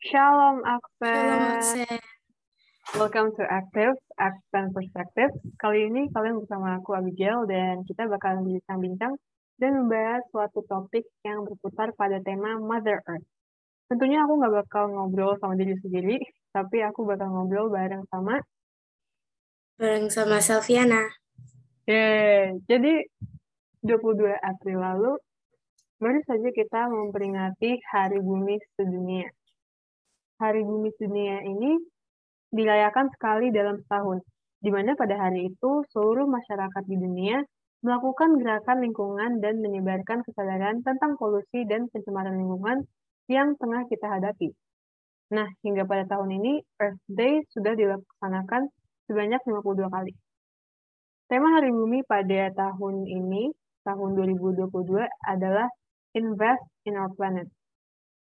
Shalom Aksen. Shalom Aksen. Welcome to Active, Aksen Perspective. Kali ini kalian bersama aku Abigail dan kita bakal bincang-bincang dan membahas suatu topik yang berputar pada tema Mother Earth. Tentunya aku nggak bakal ngobrol sama diri sendiri, tapi aku bakal ngobrol bareng sama Bareng sama Selviana. Yeay. Jadi 22 April lalu baru saja kita memperingati Hari Bumi Sedunia. Hari Bumi Sedunia ini dirayakan sekali dalam setahun, di mana pada hari itu seluruh masyarakat di dunia melakukan gerakan lingkungan dan menyebarkan kesadaran tentang polusi dan pencemaran lingkungan yang tengah kita hadapi. Nah, hingga pada tahun ini, Earth Day sudah dilaksanakan sebanyak 52 kali. Tema Hari Bumi pada tahun ini, tahun 2022, adalah Invest in Our Planet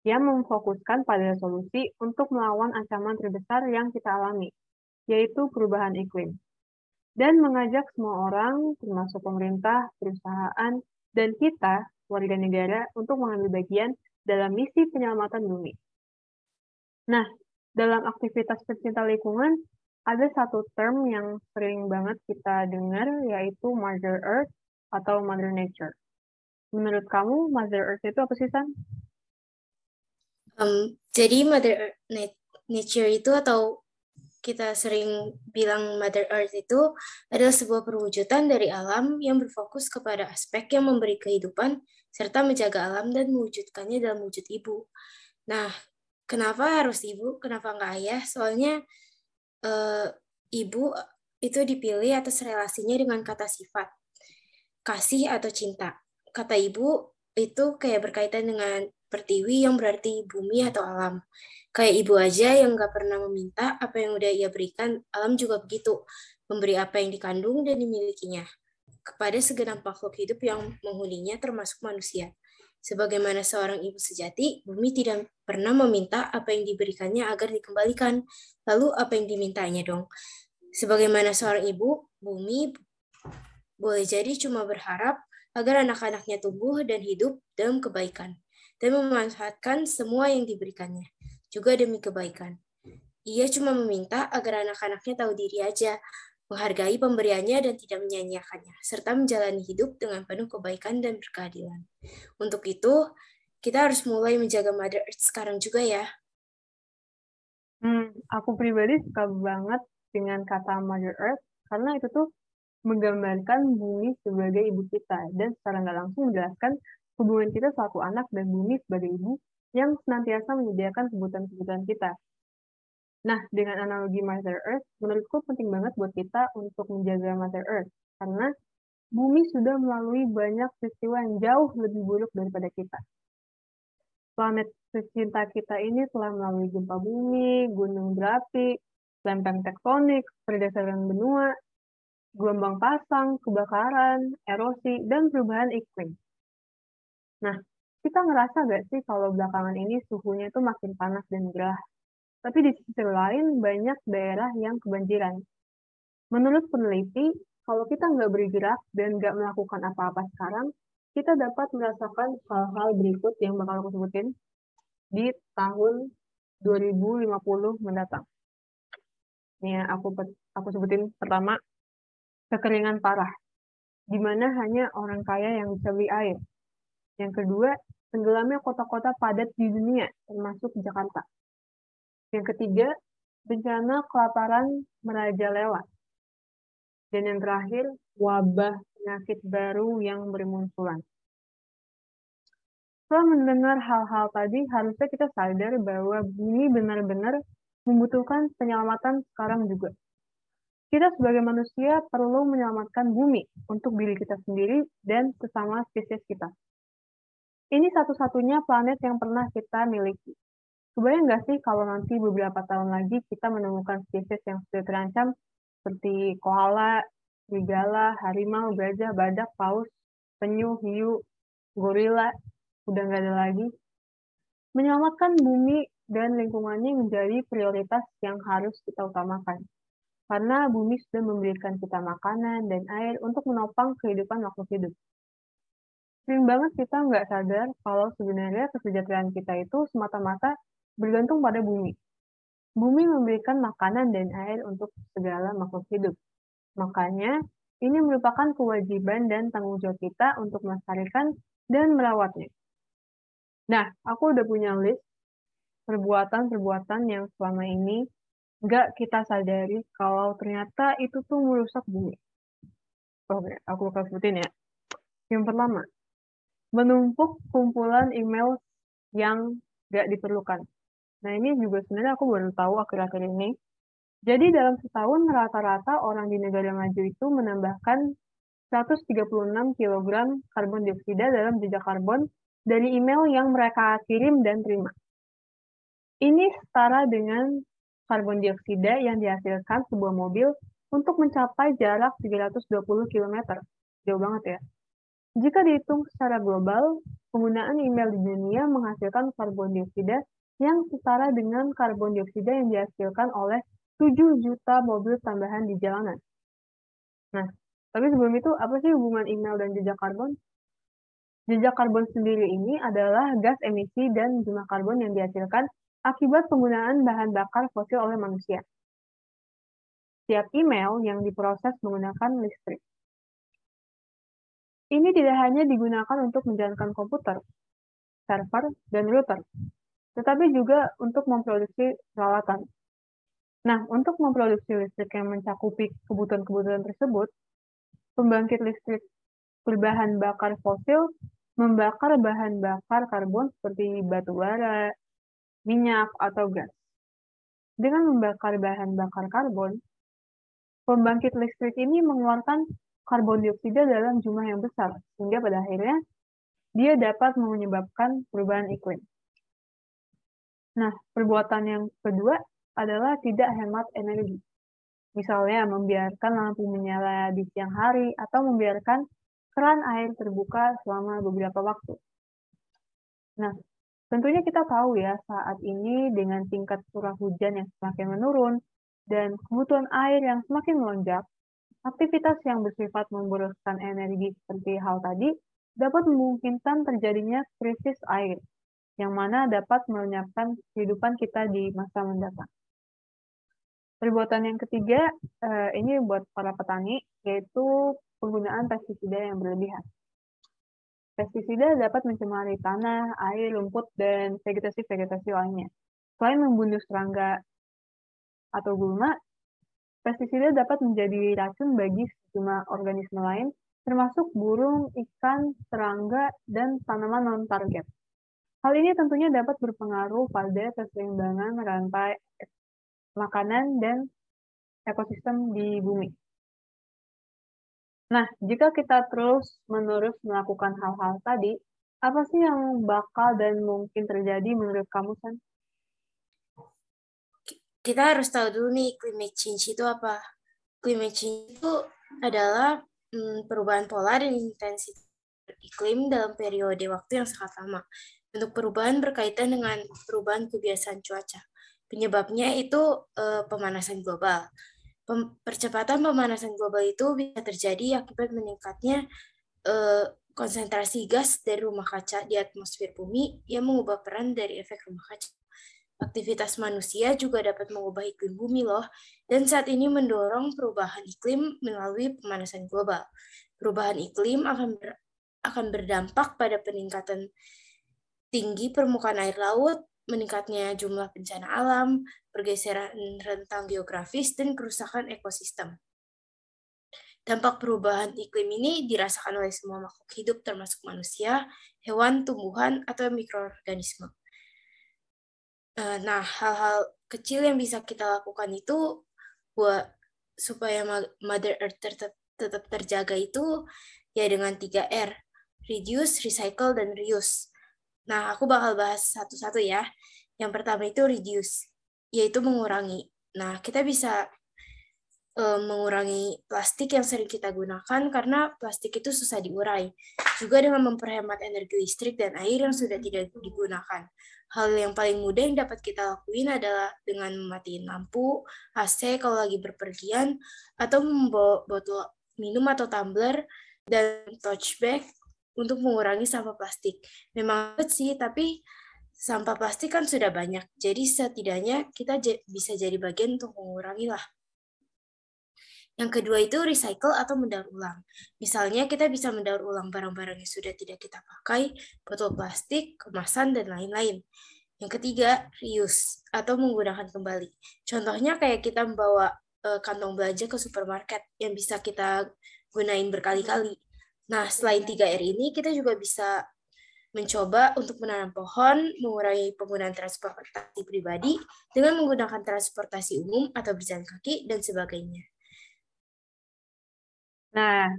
yang memfokuskan pada solusi untuk melawan ancaman terbesar yang kita alami, yaitu perubahan iklim. Dan mengajak semua orang, termasuk pemerintah, perusahaan, dan kita, warga negara, untuk mengambil bagian dalam misi penyelamatan bumi. Nah, dalam aktivitas pencinta lingkungan, ada satu term yang sering banget kita dengar, yaitu Mother Earth atau Mother Nature. Menurut kamu, Mother Earth itu apa sih, San? Um, jadi Mother Nature itu atau kita sering bilang Mother Earth itu adalah sebuah perwujudan dari alam yang berfokus kepada aspek yang memberi kehidupan serta menjaga alam dan mewujudkannya dalam wujud ibu. Nah, kenapa harus ibu? Kenapa nggak ayah? Soalnya uh, ibu itu dipilih atas relasinya dengan kata sifat, kasih atau cinta. Kata ibu itu kayak berkaitan dengan pertiwi yang berarti bumi atau alam. Kayak ibu aja yang gak pernah meminta apa yang udah ia berikan, alam juga begitu, memberi apa yang dikandung dan dimilikinya kepada segenap makhluk hidup yang menghuninya termasuk manusia. Sebagaimana seorang ibu sejati, bumi tidak pernah meminta apa yang diberikannya agar dikembalikan. Lalu apa yang dimintanya dong? Sebagaimana seorang ibu, bumi boleh jadi cuma berharap agar anak-anaknya tumbuh dan hidup dalam kebaikan dan memanfaatkan semua yang diberikannya, juga demi kebaikan. Ia cuma meminta agar anak-anaknya tahu diri aja, menghargai pemberiannya dan tidak menyanyiakannya, serta menjalani hidup dengan penuh kebaikan dan berkeadilan. Untuk itu, kita harus mulai menjaga Mother Earth sekarang juga ya. Hmm, aku pribadi suka banget dengan kata Mother Earth karena itu tuh menggambarkan bumi sebagai ibu kita dan secara nggak langsung menjelaskan hubungan kita selaku anak dan bumi sebagai ibu yang senantiasa menyediakan kebutuhan-kebutuhan kita. Nah, dengan analogi Mother Earth, menurutku penting banget buat kita untuk menjaga Mother Earth, karena bumi sudah melalui banyak peristiwa yang jauh lebih buruk daripada kita. Planet tercinta kita ini telah melalui gempa bumi, gunung berapi, lempeng tektonik, pergeseran benua, gelombang pasang, kebakaran, erosi, dan perubahan iklim. Nah, kita ngerasa gak sih kalau belakangan ini suhunya itu makin panas dan gerah? Tapi di sisi lain, banyak daerah yang kebanjiran. Menurut peneliti, kalau kita nggak bergerak dan nggak melakukan apa-apa sekarang, kita dapat merasakan hal-hal berikut yang bakal aku sebutin di tahun 2050 mendatang. Ini ya, aku aku sebutin pertama kekeringan parah, di mana hanya orang kaya yang bisa beli air. Yang kedua, tenggelamnya kota-kota padat di dunia, termasuk Jakarta. Yang ketiga, bencana kelaparan merajalela. Dan yang terakhir, wabah penyakit baru yang bermunculan. Setelah mendengar hal-hal tadi, harusnya kita sadar bahwa bumi benar-benar membutuhkan penyelamatan sekarang juga. Kita sebagai manusia perlu menyelamatkan bumi untuk diri kita sendiri dan sesama spesies kita. Ini satu-satunya planet yang pernah kita miliki. Kebayang nggak sih kalau nanti beberapa tahun lagi kita menemukan spesies yang sudah terancam seperti koala, serigala, harimau, gajah, badak, paus, penyu, hiu, gorila, udah nggak ada lagi. Menyelamatkan bumi dan lingkungannya menjadi prioritas yang harus kita utamakan. Karena bumi sudah memberikan kita makanan dan air untuk menopang kehidupan makhluk hidup sering banget kita nggak sadar kalau sebenarnya kesejahteraan kita itu semata-mata bergantung pada bumi. Bumi memberikan makanan dan air untuk segala makhluk hidup. Makanya, ini merupakan kewajiban dan tanggung jawab kita untuk melestarikan dan merawatnya. Nah, aku udah punya list perbuatan-perbuatan yang selama ini nggak kita sadari kalau ternyata itu tuh merusak bumi. Oke, aku akan sebutin ya. Yang pertama, menumpuk kumpulan email yang nggak diperlukan. Nah, ini juga sebenarnya aku baru tahu akhir-akhir ini. Jadi dalam setahun rata-rata orang di negara maju itu menambahkan 136 kg karbon dioksida dalam jejak karbon dari email yang mereka kirim dan terima. Ini setara dengan karbon dioksida yang dihasilkan sebuah mobil untuk mencapai jarak 320 km. Jauh banget ya. Jika dihitung secara global, penggunaan email di dunia menghasilkan karbon dioksida yang setara dengan karbon dioksida yang dihasilkan oleh 7 juta mobil tambahan di jalanan. Nah, tapi sebelum itu, apa sih hubungan email dan jejak karbon? Jejak karbon sendiri ini adalah gas emisi dan jumlah karbon yang dihasilkan akibat penggunaan bahan bakar fosil oleh manusia. Setiap email yang diproses menggunakan listrik. Ini tidak hanya digunakan untuk menjalankan komputer, server, dan router, tetapi juga untuk memproduksi peralatan. Nah, untuk memproduksi listrik yang mencakupi kebutuhan-kebutuhan tersebut, pembangkit listrik berbahan bakar fosil membakar bahan bakar karbon seperti batu bara, minyak, atau gas. Dengan membakar bahan bakar karbon, pembangkit listrik ini mengeluarkan karbon dioksida dalam jumlah yang besar, sehingga pada akhirnya dia dapat menyebabkan perubahan iklim. Nah, perbuatan yang kedua adalah tidak hemat energi. Misalnya, membiarkan lampu menyala di siang hari atau membiarkan keran air terbuka selama beberapa waktu. Nah, Tentunya kita tahu ya, saat ini dengan tingkat curah hujan yang semakin menurun dan kebutuhan air yang semakin melonjak, aktivitas yang bersifat memboroskan energi seperti hal tadi dapat memungkinkan terjadinya krisis air, yang mana dapat melenyapkan kehidupan kita di masa mendatang. Perbuatan yang ketiga, eh, ini buat para petani, yaitu penggunaan pestisida yang berlebihan. Pestisida dapat mencemari tanah, air, rumput, dan vegetasi-vegetasi lainnya. Selain membunuh serangga atau gulma, pestisida dapat menjadi racun bagi sejumlah organisme lain, termasuk burung, ikan, serangga, dan tanaman non-target. Hal ini tentunya dapat berpengaruh pada keseimbangan rantai makanan dan ekosistem di bumi. Nah, jika kita terus-menerus melakukan hal-hal tadi, apa sih yang bakal dan mungkin terjadi menurut kamu, San? Kita harus tahu dulu nih, climate change itu apa. Climate change itu adalah hmm, perubahan pola dan intensitas iklim dalam periode waktu yang sangat lama. Untuk perubahan berkaitan dengan perubahan kebiasaan cuaca. Penyebabnya itu uh, pemanasan global percepatan pemanasan global itu bisa terjadi akibat meningkatnya uh, konsentrasi gas dari rumah kaca di atmosfer bumi yang mengubah peran dari efek rumah kaca. Aktivitas manusia juga dapat mengubah iklim bumi loh, dan saat ini mendorong perubahan iklim melalui pemanasan global. Perubahan iklim akan ber, akan berdampak pada peningkatan tinggi permukaan air laut, meningkatnya jumlah bencana alam, pergeseran rentang geografis, dan kerusakan ekosistem. Dampak perubahan iklim ini dirasakan oleh semua makhluk hidup termasuk manusia, hewan, tumbuhan, atau mikroorganisme. Eh, nah, hal-hal kecil yang bisa kita lakukan itu buat supaya Mother Earth tetap, tetap terjaga itu ya dengan 3R, reduce, recycle, dan reuse. Nah, aku bakal bahas satu-satu ya. Yang pertama itu reduce, yaitu mengurangi. Nah, kita bisa uh, mengurangi plastik yang sering kita gunakan karena plastik itu susah diurai. Juga dengan memperhemat energi listrik dan air yang sudah tidak digunakan. Hal yang paling mudah yang dapat kita lakuin adalah dengan mematiin lampu, AC kalau lagi berpergian, atau membawa botol minum atau tumbler dan touch bag untuk mengurangi sampah plastik. Memang sih, tapi sampah plastik kan sudah banyak, jadi setidaknya kita bisa jadi bagian untuk mengurangi lah. Yang kedua itu recycle atau mendaur ulang. Misalnya kita bisa mendaur ulang barang-barang yang sudah tidak kita pakai, botol plastik, kemasan, dan lain-lain. Yang ketiga, reuse atau menggunakan kembali. Contohnya kayak kita membawa uh, kantong belanja ke supermarket yang bisa kita gunain berkali-kali. Nah, selain 3R ini, kita juga bisa mencoba untuk menanam pohon, mengurangi penggunaan transportasi pribadi dengan menggunakan transportasi umum atau berjalan kaki, dan sebagainya. Nah,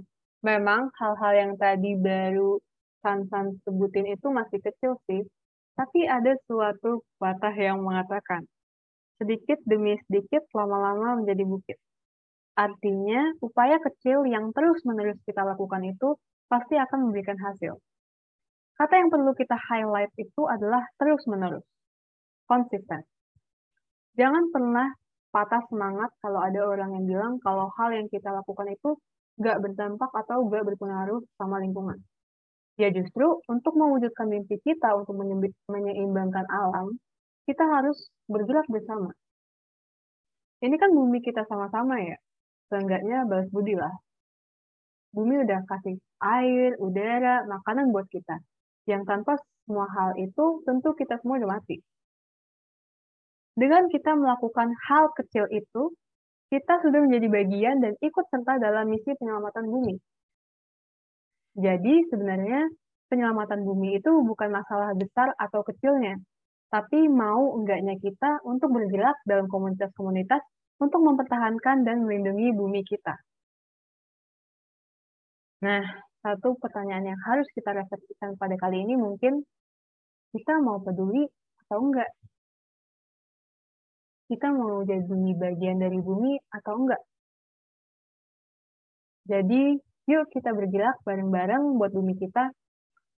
memang hal-hal yang tadi baru San-San sebutin itu masih kecil sih, tapi ada suatu patah yang mengatakan, sedikit demi sedikit lama-lama menjadi bukit. Artinya, upaya kecil yang terus-menerus kita lakukan itu pasti akan memberikan hasil. Kata yang perlu kita highlight itu adalah terus-menerus, konsisten. Jangan pernah patah semangat kalau ada orang yang bilang kalau hal yang kita lakukan itu nggak berdampak atau nggak berpengaruh sama lingkungan. Ya justru untuk mewujudkan mimpi kita untuk menyeimbangkan alam, kita harus bergerak bersama. Ini kan bumi kita sama-sama ya, seenggaknya balas budi lah. Bumi udah kasih air, udara, makanan buat kita. Yang tanpa semua hal itu, tentu kita semua udah mati. Dengan kita melakukan hal kecil itu, kita sudah menjadi bagian dan ikut serta dalam misi penyelamatan bumi. Jadi sebenarnya penyelamatan bumi itu bukan masalah besar atau kecilnya, tapi mau enggaknya kita untuk bergerak dalam komunitas-komunitas untuk mempertahankan dan melindungi bumi kita. Nah, satu pertanyaan yang harus kita refleksikan pada kali ini mungkin kita mau peduli atau enggak kita mau jadi bagian dari bumi atau enggak. Jadi, yuk kita bergerak bareng-bareng buat bumi kita,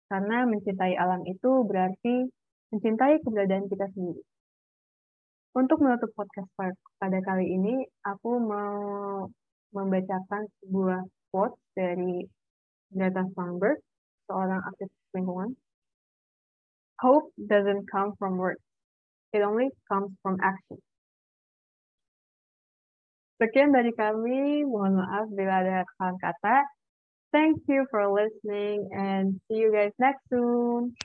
karena mencintai alam itu berarti mencintai keberadaan kita sendiri. Untuk menutup podcast pada kali ini, aku mau membacakan sebuah quote dari Greta Thunberg, seorang aktivis lingkungan. Hope doesn't come from words. It only comes from action. Sekian dari kami. Mohon maaf bila ada kesalahan kata. Thank you for listening and see you guys next soon.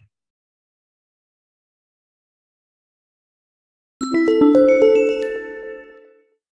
Música